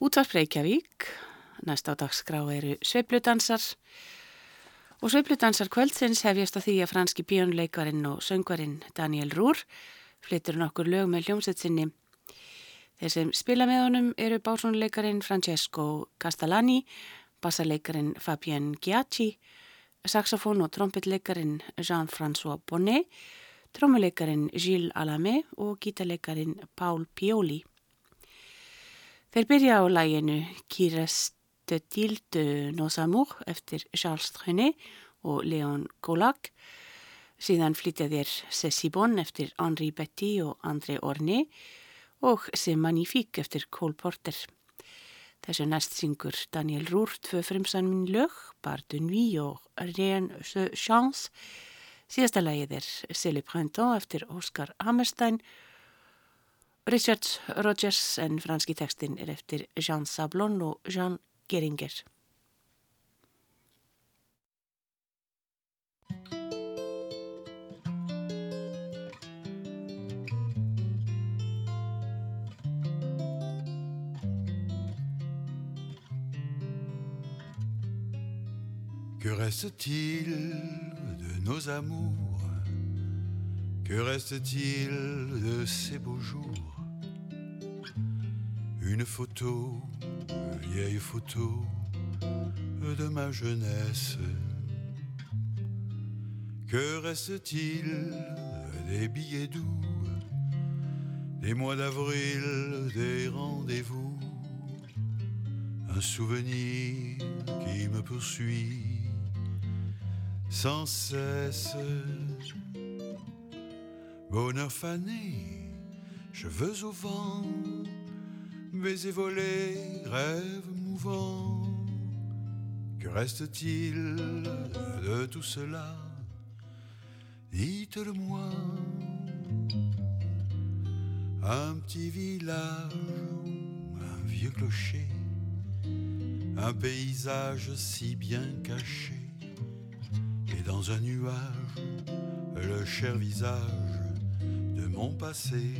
Útvarp Reykjavík, næst á dagskrá eru sveipludansar og sveipludansar kvöldsins hefjast á því að franski bjónuleikarin og söngvarin Daniel Rúr flyttur nokkur lög með hljómsetsinni. Þeir sem spila með honum eru básónuleikarin Francesco Castellani, bassarleikarin Fabien Giacci, saxofón og trompetleikarin Jean-François Bonnet, trommuleikarin Gilles Alamé og gítarleikarin Paul Pioli. Þeir byrja á læginu de nos amours eftir Charles Trenet og Léon Colac. Síðan flytja þér Cécile Bon eftir Henri Betty og André Orné og C'est magnifique eftir Cole Porter. Þessu næst syngur Daniel Rúr tvö frumsanmin lög, Bar de Nuit og Rien se chance. Síðasta lægið er le printemps eftir Oscar Hammerstein Richard Rogers en franski tekstin er eftir Jean Sablon og Jean Geringer. Que reste-t-il de nos amours? Que reste-t-il de ces beaux jours? Une photo, vieille photo de ma jeunesse. Que reste-t-il des billets doux, des mois d'avril, des rendez-vous? Un souvenir qui me poursuit sans cesse. Bonheur fané, cheveux au vent, baiser volé, rêve mouvant. Que reste-t-il de tout cela? Dites-le-moi. Un petit village, un vieux clocher, un paysage si bien caché, et dans un nuage, le cher visage de mon passé.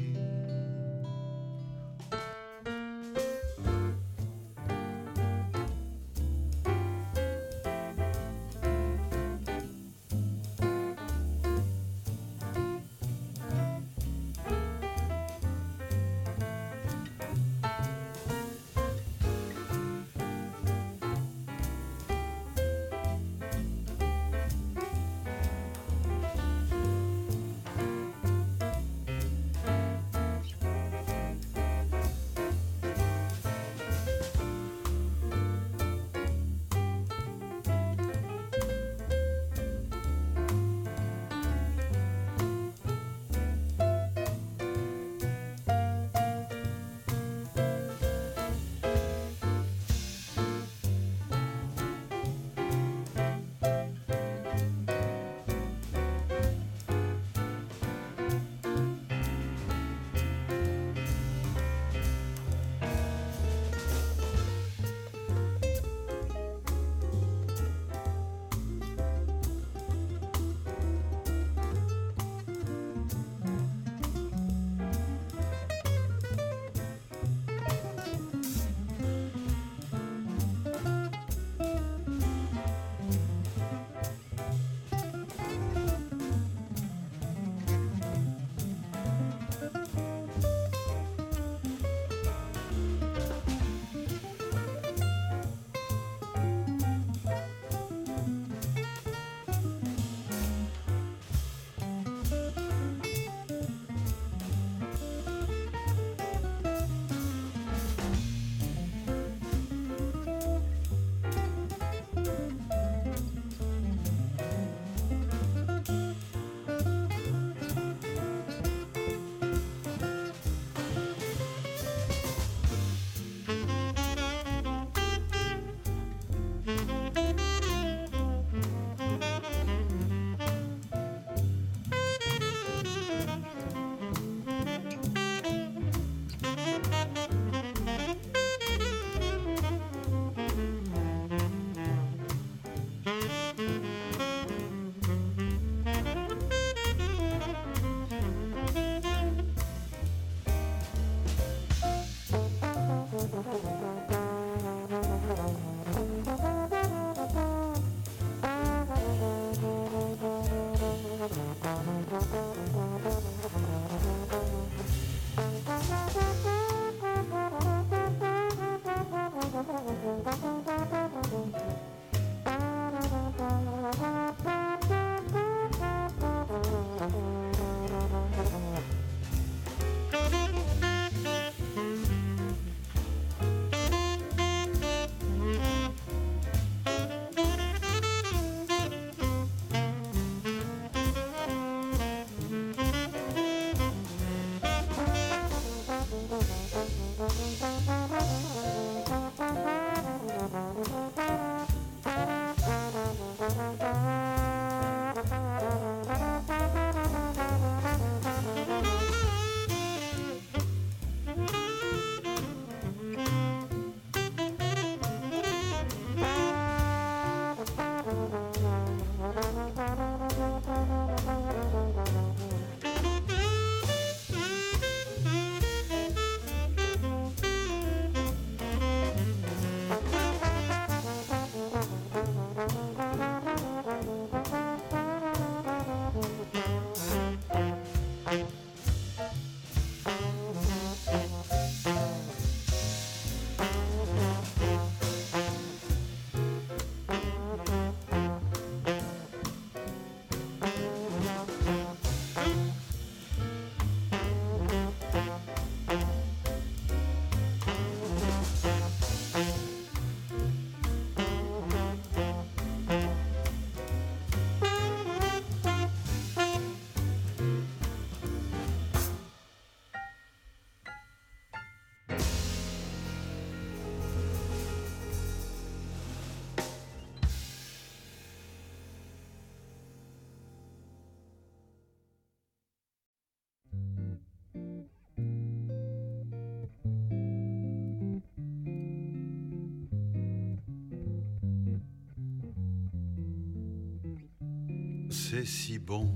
C'est si bon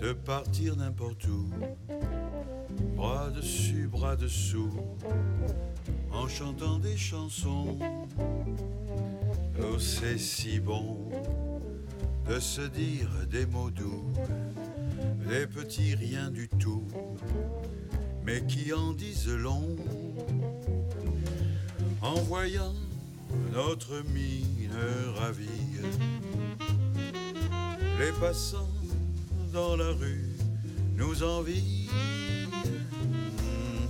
de partir n'importe où, bras dessus, bras dessous, en chantant des chansons. Oh, c'est si bon de se dire des mots doux, des petits riens du tout, mais qui en disent long. En voyant notre mine ravie, les passants dans la rue nous envient.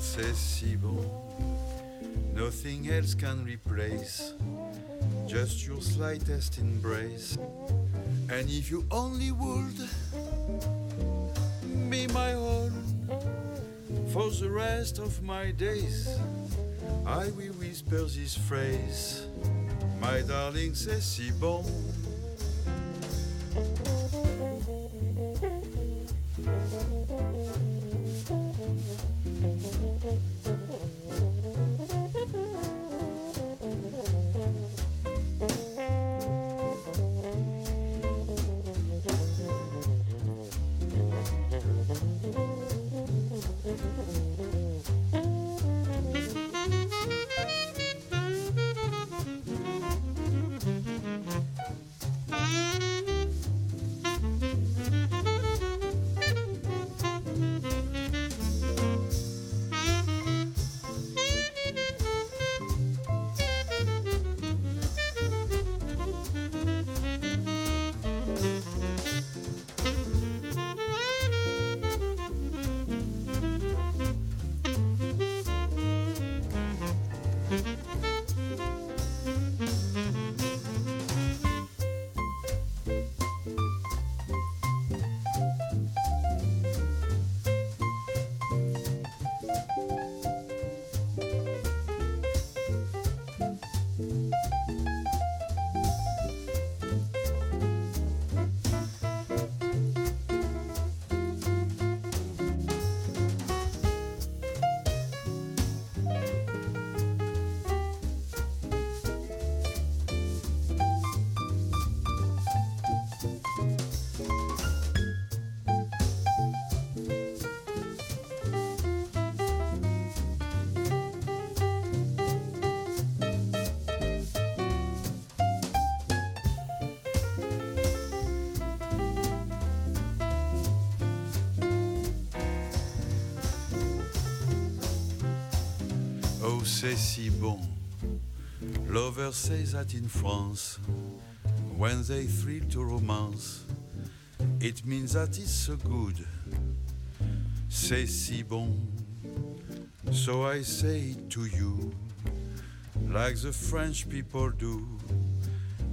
C'est si bon, nothing else can replace just your slightest embrace. And if you only would be my own for the rest of my days, I will whisper this phrase. My darling, c'est si bon. Lovers say that in France, when they thrill to romance, it means that it's so good. C'est si bon. So I say to you, like the French people do,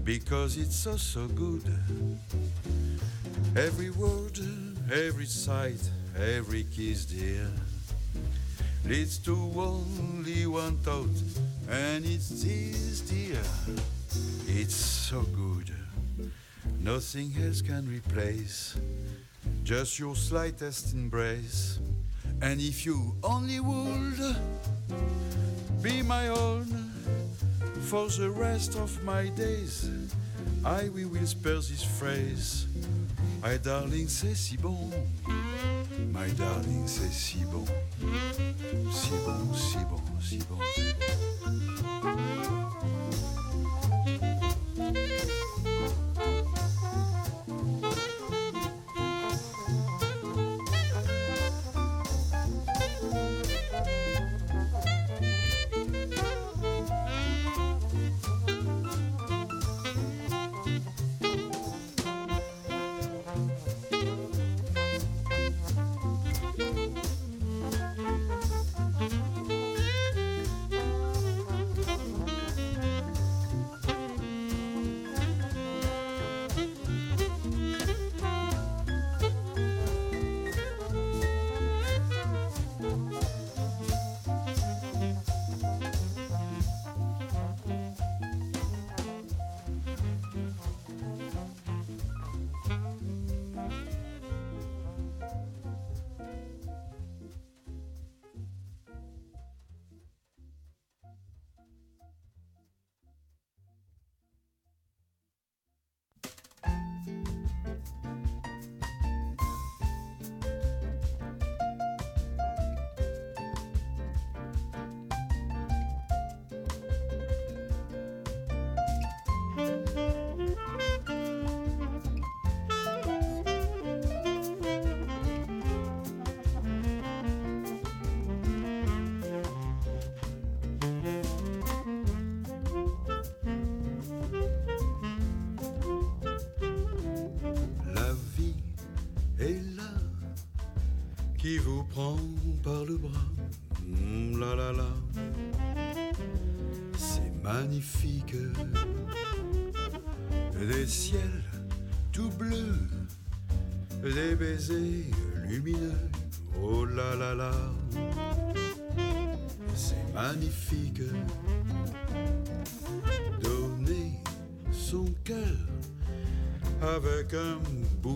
because it's so, so good. Every word, every sight, every kiss, dear leads to only one thought, and it's this, dear. It's so good, nothing else can replace just your slightest embrace. And if you only would be my own for the rest of my days, I will whisper this phrase. My darling, c'est si bon. My darling, c'est si bon. Si bon, si bon, si bon, si bon.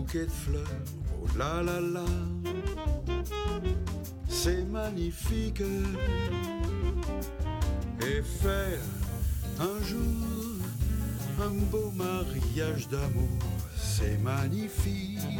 Bouquet de fleurs. Oh la la la c'est magnifique. Et faire un jour un beau mariage d'amour, c'est magnifique.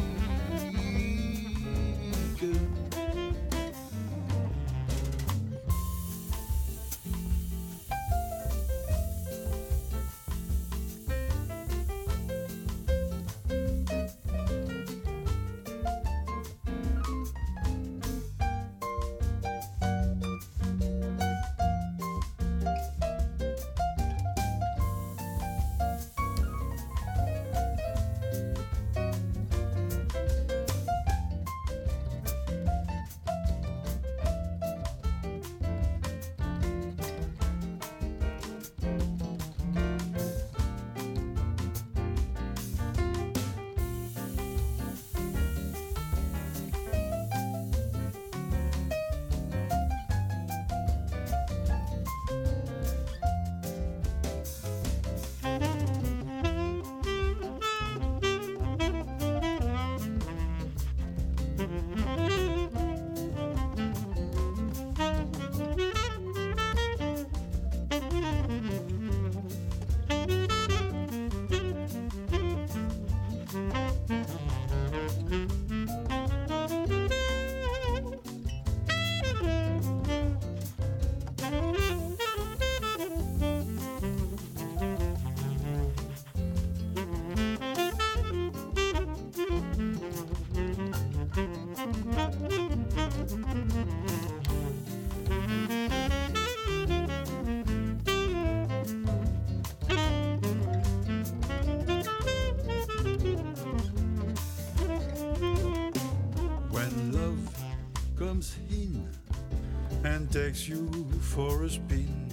Takes you for a spin.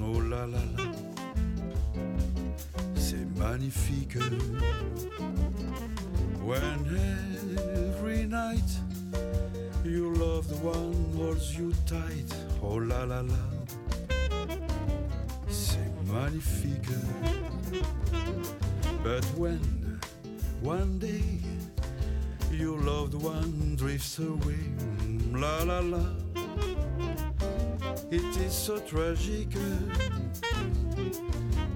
Oh la la la, c'est magnifique. When every night you love the one holds you tight. Oh la la la, c'est magnifique. But when one day your loved one drifts away, it is so tragic.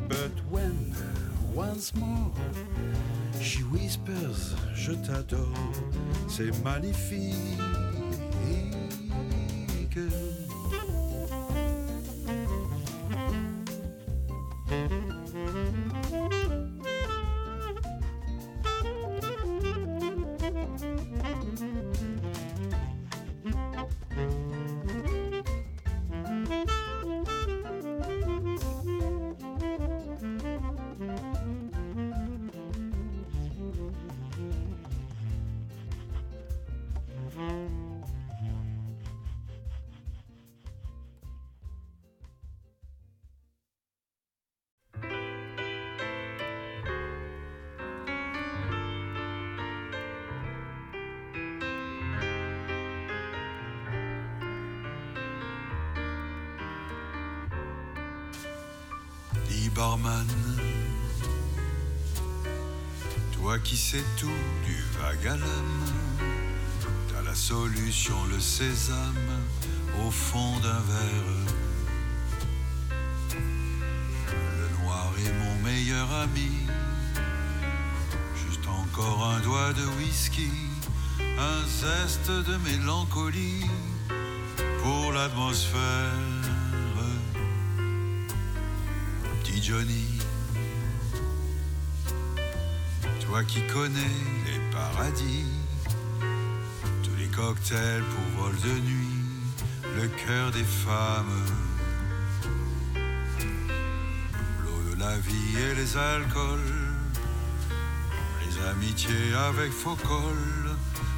But when once more she whispers, Je t'adore, c'est magnifique. Toi qui sais tout du à t'as la solution, le sésame au fond d'un verre. Le noir est mon meilleur ami, juste encore un doigt de whisky, un zeste de mélancolie pour l'atmosphère. Johnny. Toi qui connais les paradis, tous les cocktails pour vol de nuit, le cœur des femmes, l'eau de la vie et les alcools, les amitiés avec faux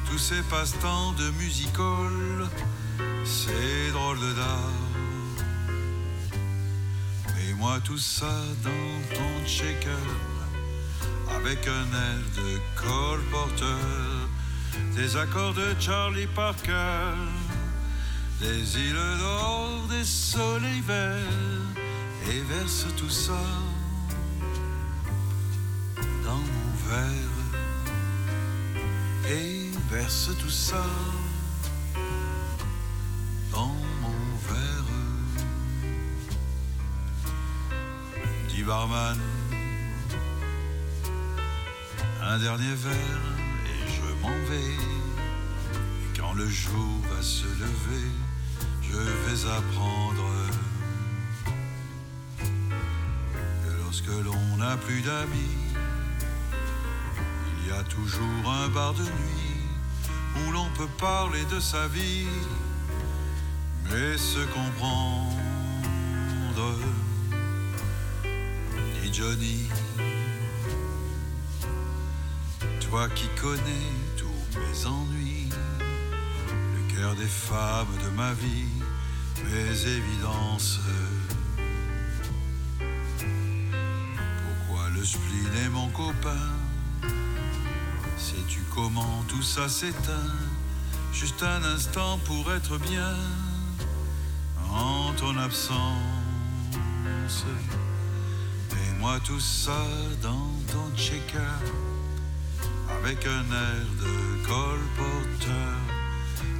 tous ces passe-temps de musical, c'est drôle de d'art. Moi tout ça dans ton shaker, avec un air de Cole Porter, des accords de Charlie Parker, des îles d'or, des soleils verts, et verse tout ça dans mon verre. Et verse tout ça un dernier verre et je m'en vais. Et quand le jour va se lever, je vais apprendre que lorsque l'on n'a plus d'amis, il y a toujours un bar de nuit où l'on peut parler de sa vie, mais se comprendre. Toi qui connais tous mes ennuis, le cœur des femmes de ma vie, mes évidences. Pourquoi le spleen est mon copain? Sais-tu comment tout ça s'éteint? Juste un instant pour être bien en ton absence. Moi tout ça dans ton checker avec un air de Cole Porter,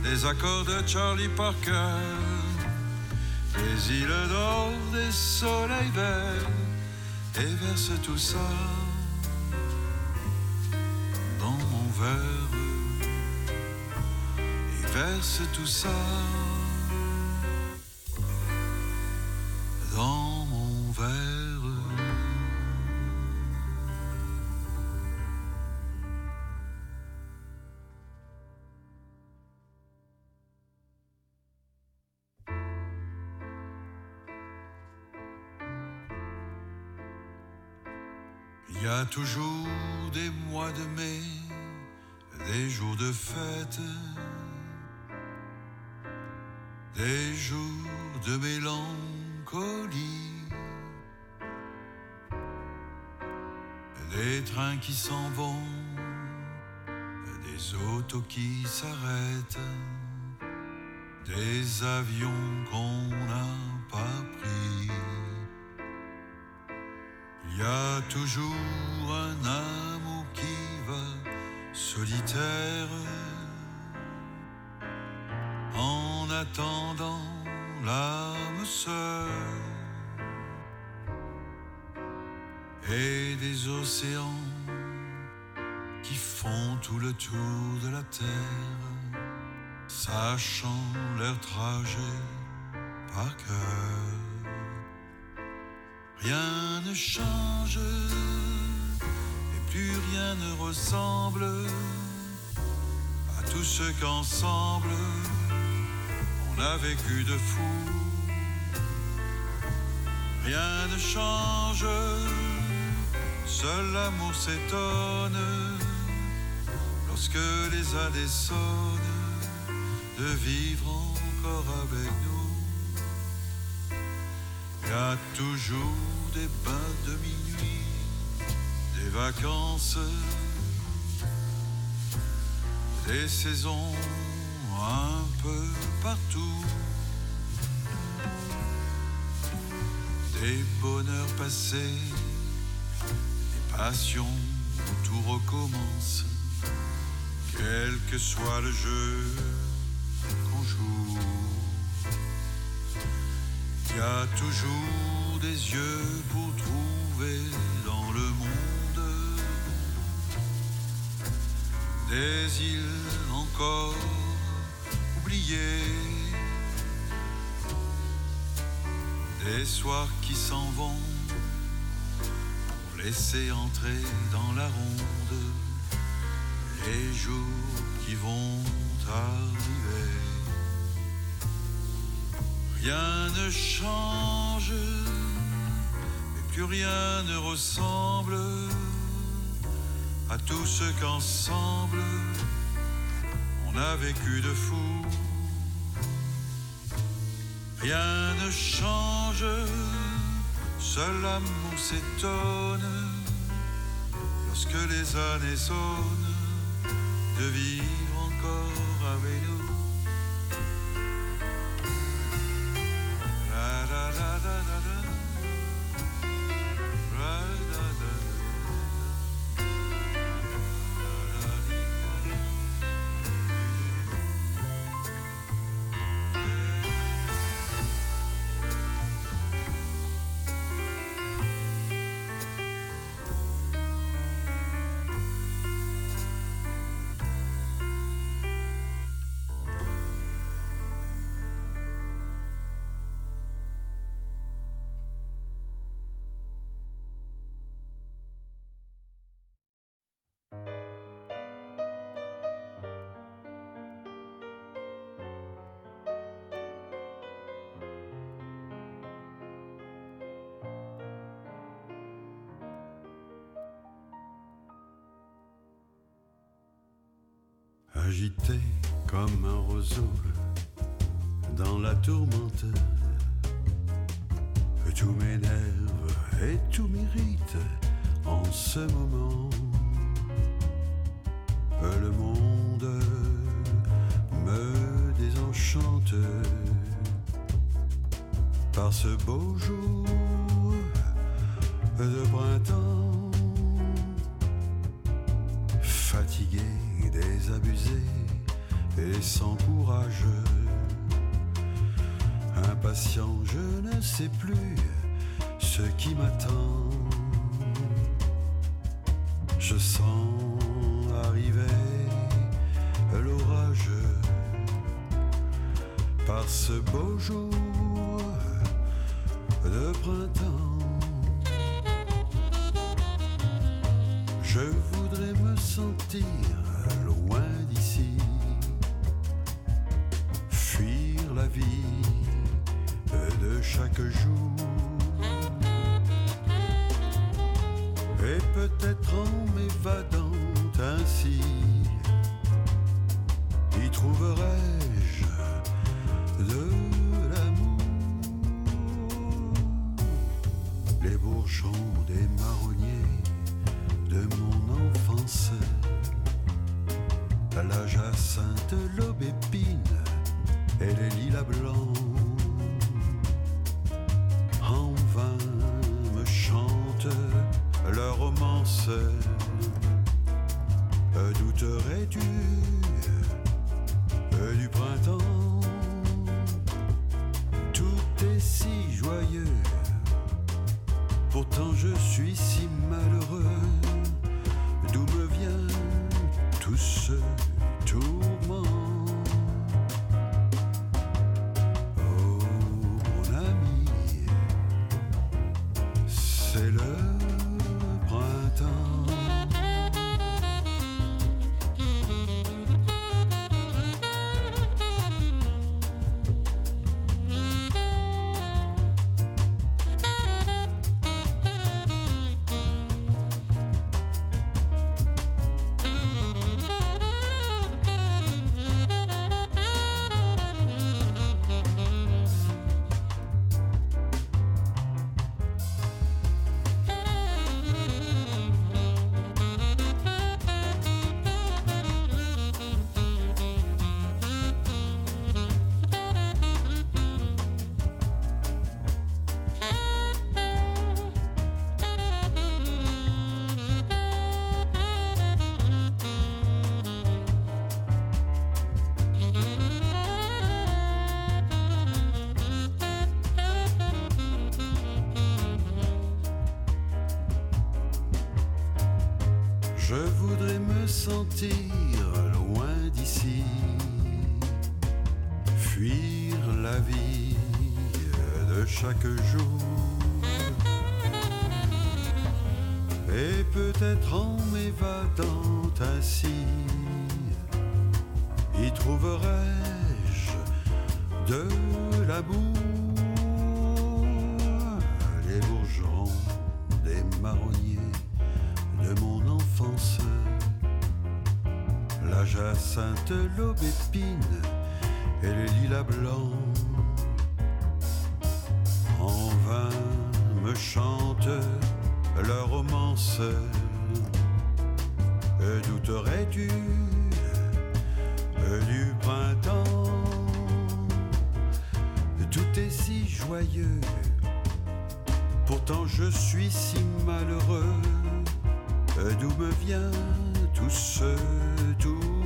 des accords de Charlie Parker, des îles d'or, des soleils verts, et verse tout ça dans mon verre, et verse tout ça toujours Rien ne change et plus rien ne ressemble à tout ce qu'ensemble on a vécu de fou. Rien ne change, seul l'amour s'étonne lorsque les années sonnent de vivre encore avec nous. Y a toujours des bains de minuit, des vacances, des saisons un peu partout, des bonheurs passés, des passions où tout recommence, quel que soit le jeu qu'on joue. Y a toujours des yeux pour trouver dans le monde des îles encore oubliées, des soirs qui s'en vont pour laisser entrer dans la ronde les jours qui vont arriver. Rien ne change, mais plus rien ne ressemble à tout ce qu'ensemble on a vécu de fou. Rien ne change, seul l'amour s'étonne lorsque les années sonnent de vivre encore avec nous. da da da da. Dans la tourmente. Tout m'énerve et tout m'irrite en ce moment. Le monde me désenchante par ce beau jour de printemps. Je ne sais plus ce qui m'attend. Je sens arriver l'orage par ce beau jour de printemps. Je voudrais me sentir loin d'ici, fuir la vie chaque jour. Et peut-être en m'évadant ainsi, y trouverai-je loin d'ici, fuir la vie de chaque jour. Et peut-être en m'évadant ainsi, y trouverai-je de l'amour? tous ceux, tous.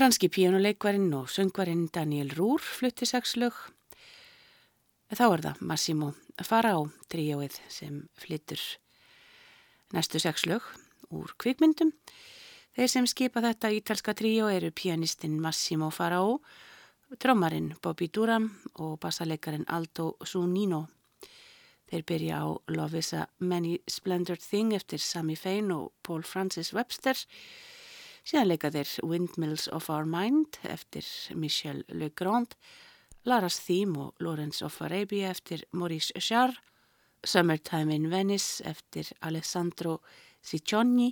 Franski píjónuleikvarinn og söngvarinn Daniel Rúr flutti sex lög. Þá er það Massimo Farao tríóið sem flyttur næstu sex lög úr kvikmyndum. Þeir sem skipa þetta ítalska tríó eru pianistinn Massimo Farao, drömmarinn Bobby Duram og bassaleikarin Aldo Zunino. Þeir byrja á Love is a Many Splendid Thing eftir Sami Fein og Paul Francis Webster og Síðan leika þeir Windmills of Our Mind eftir Michel Legrand, Lara's Theme og Lawrence of Arabia eftir Maurice Jarre, Summertime in Venice eftir Alessandro Ciccioni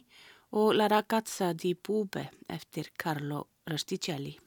og La ragazza di Bube eftir Carlo Rosticelli.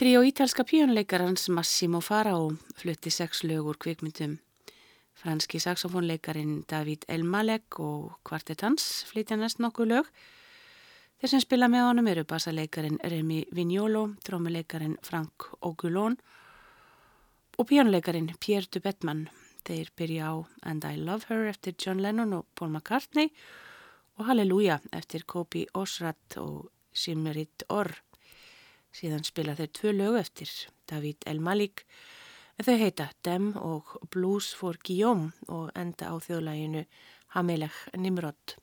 Tríó ítalska píjónleikarans Massimo Farao flutti sex lögur kvikmyndum. Franski saxofónleikarin David Elmalek og kvartetans flytja næst nokkuð lög. Þeir sem spila með honum eru bassaleikarin Remi Vignolo, trómuleikarin Frank Ogulón og píjónleikarin Pierre Dubetman. Þeir byrja á And I Love Her eftir John Lennon og Paul McCartney og Halleluja eftir Kobi Osrat og Simrit Orr. Síðan spila þeir tvö lögu eftir David El Malik en þau heita Dem og Blues for Guillaume og enda á þjóðlæginu Hamelech Nimrod.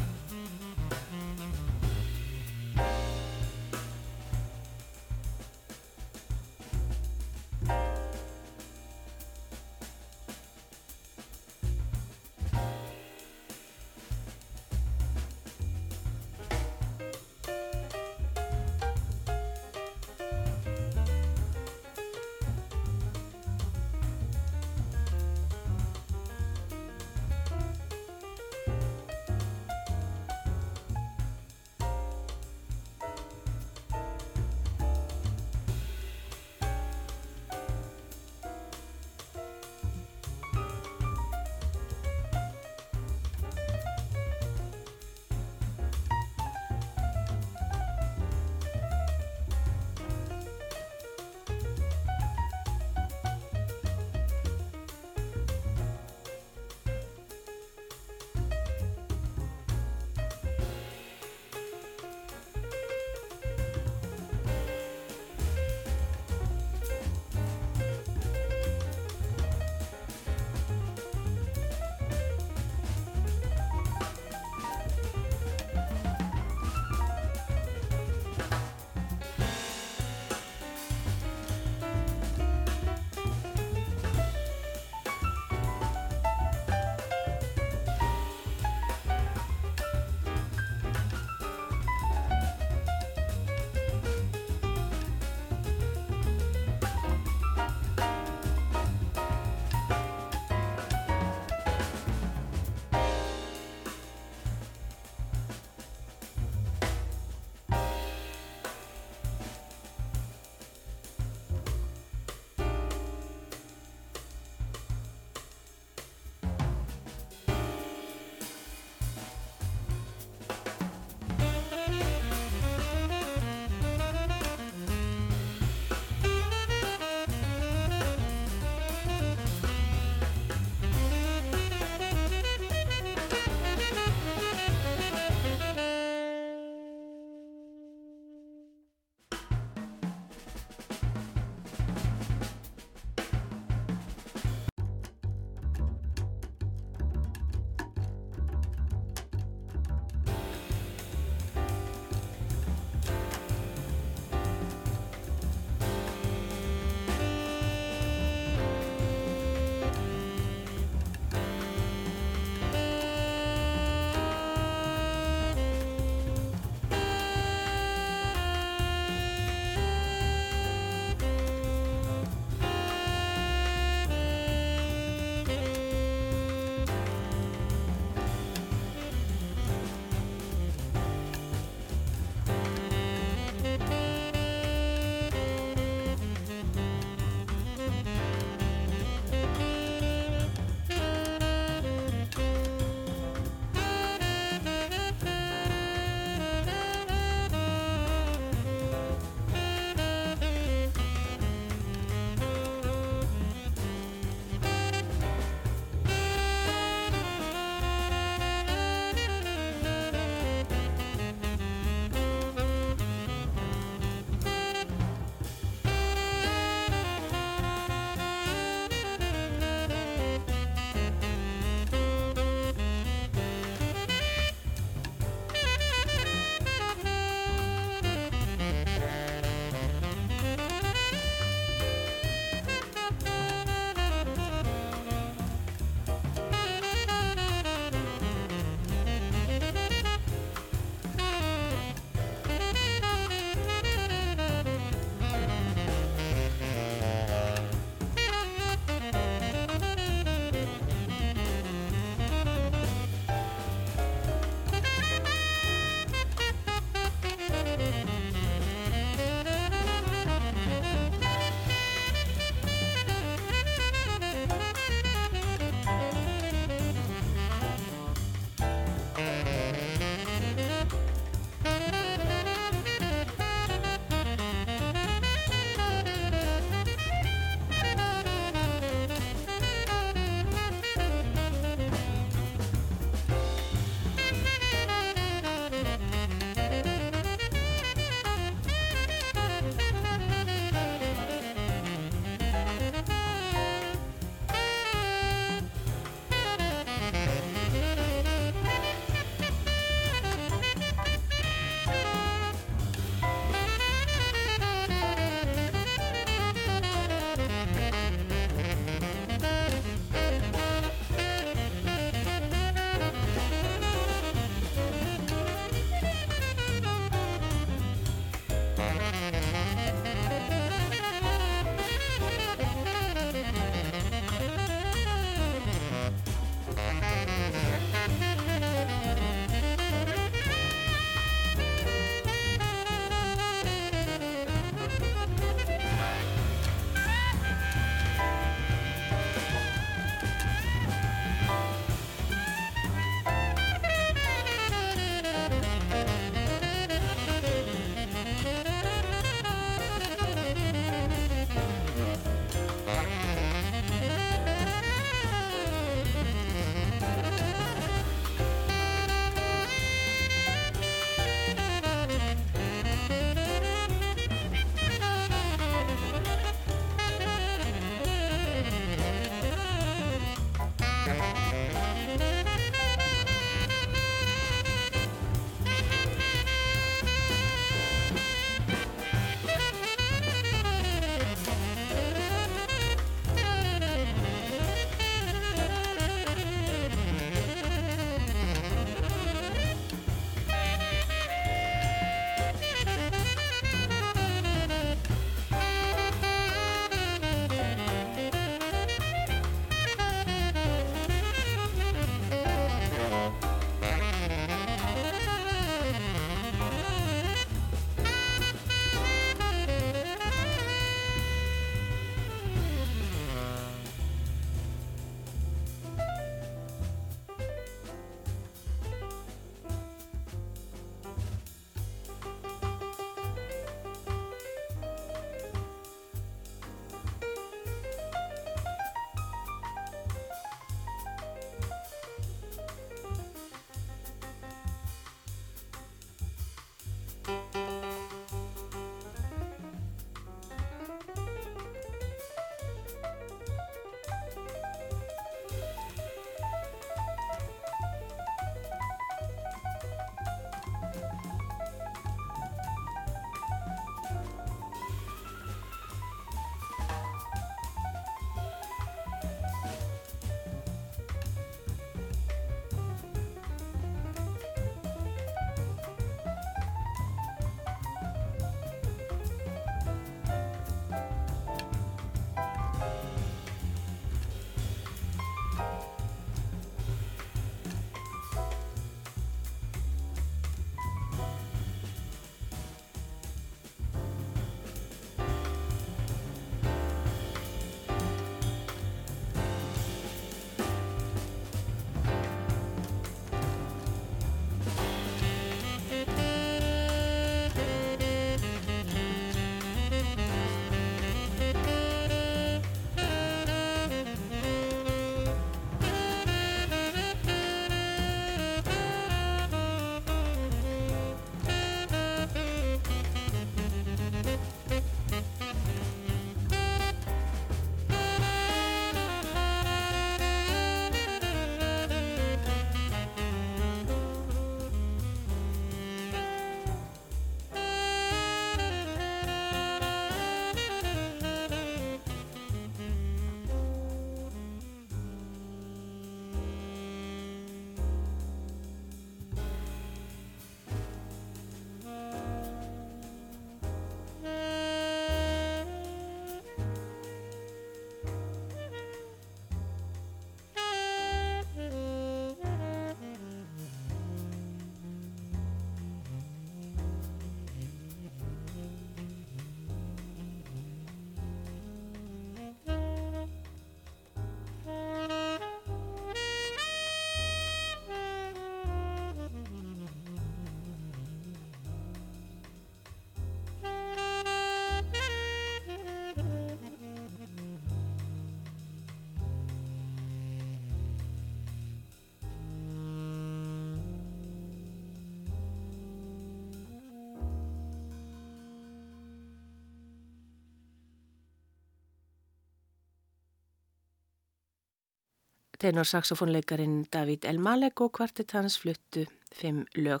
Tenorsaxofónleikarin David Elmalek og kvartett hans fluttu fimm lög.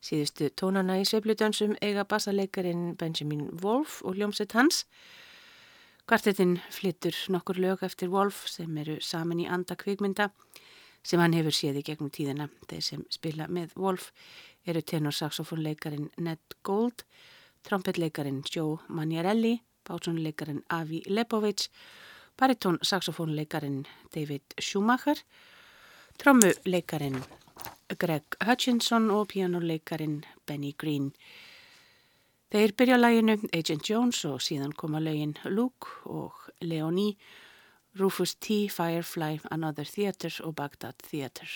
Síðustu tónana í sveifludönsum eiga bassaleikarin Benjamin Wolf og hljómsett hans. Kvartettin flyttur nokkur lög eftir Wolf sem eru saman í anda kvikmynda sem hann hefur séð í gegnum tíðina. Þeir sem spila með Wolf eru tenorsaxofónleikarin Ned Gold, trompetleikarin Joe Maniarelli, bátsónleikarin Avi Lepovic baritón saxofónleikarin David Schumacher, trommuleikarin Greg Hutchinson og pianoleikarin Benny Green. Þeir byrja læginu Agent Jones og síðan koma lögin Luke og Leonie, Rufus T. Firefly, Another Theatre og Baghdad Theatre.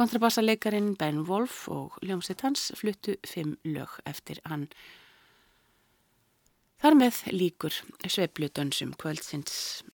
Kontrabassaleikarin Ben Wolf og hljómsett hans fluttu fimm lög eftir hann. Þar með líkur sveiplu dönsum kvöldsins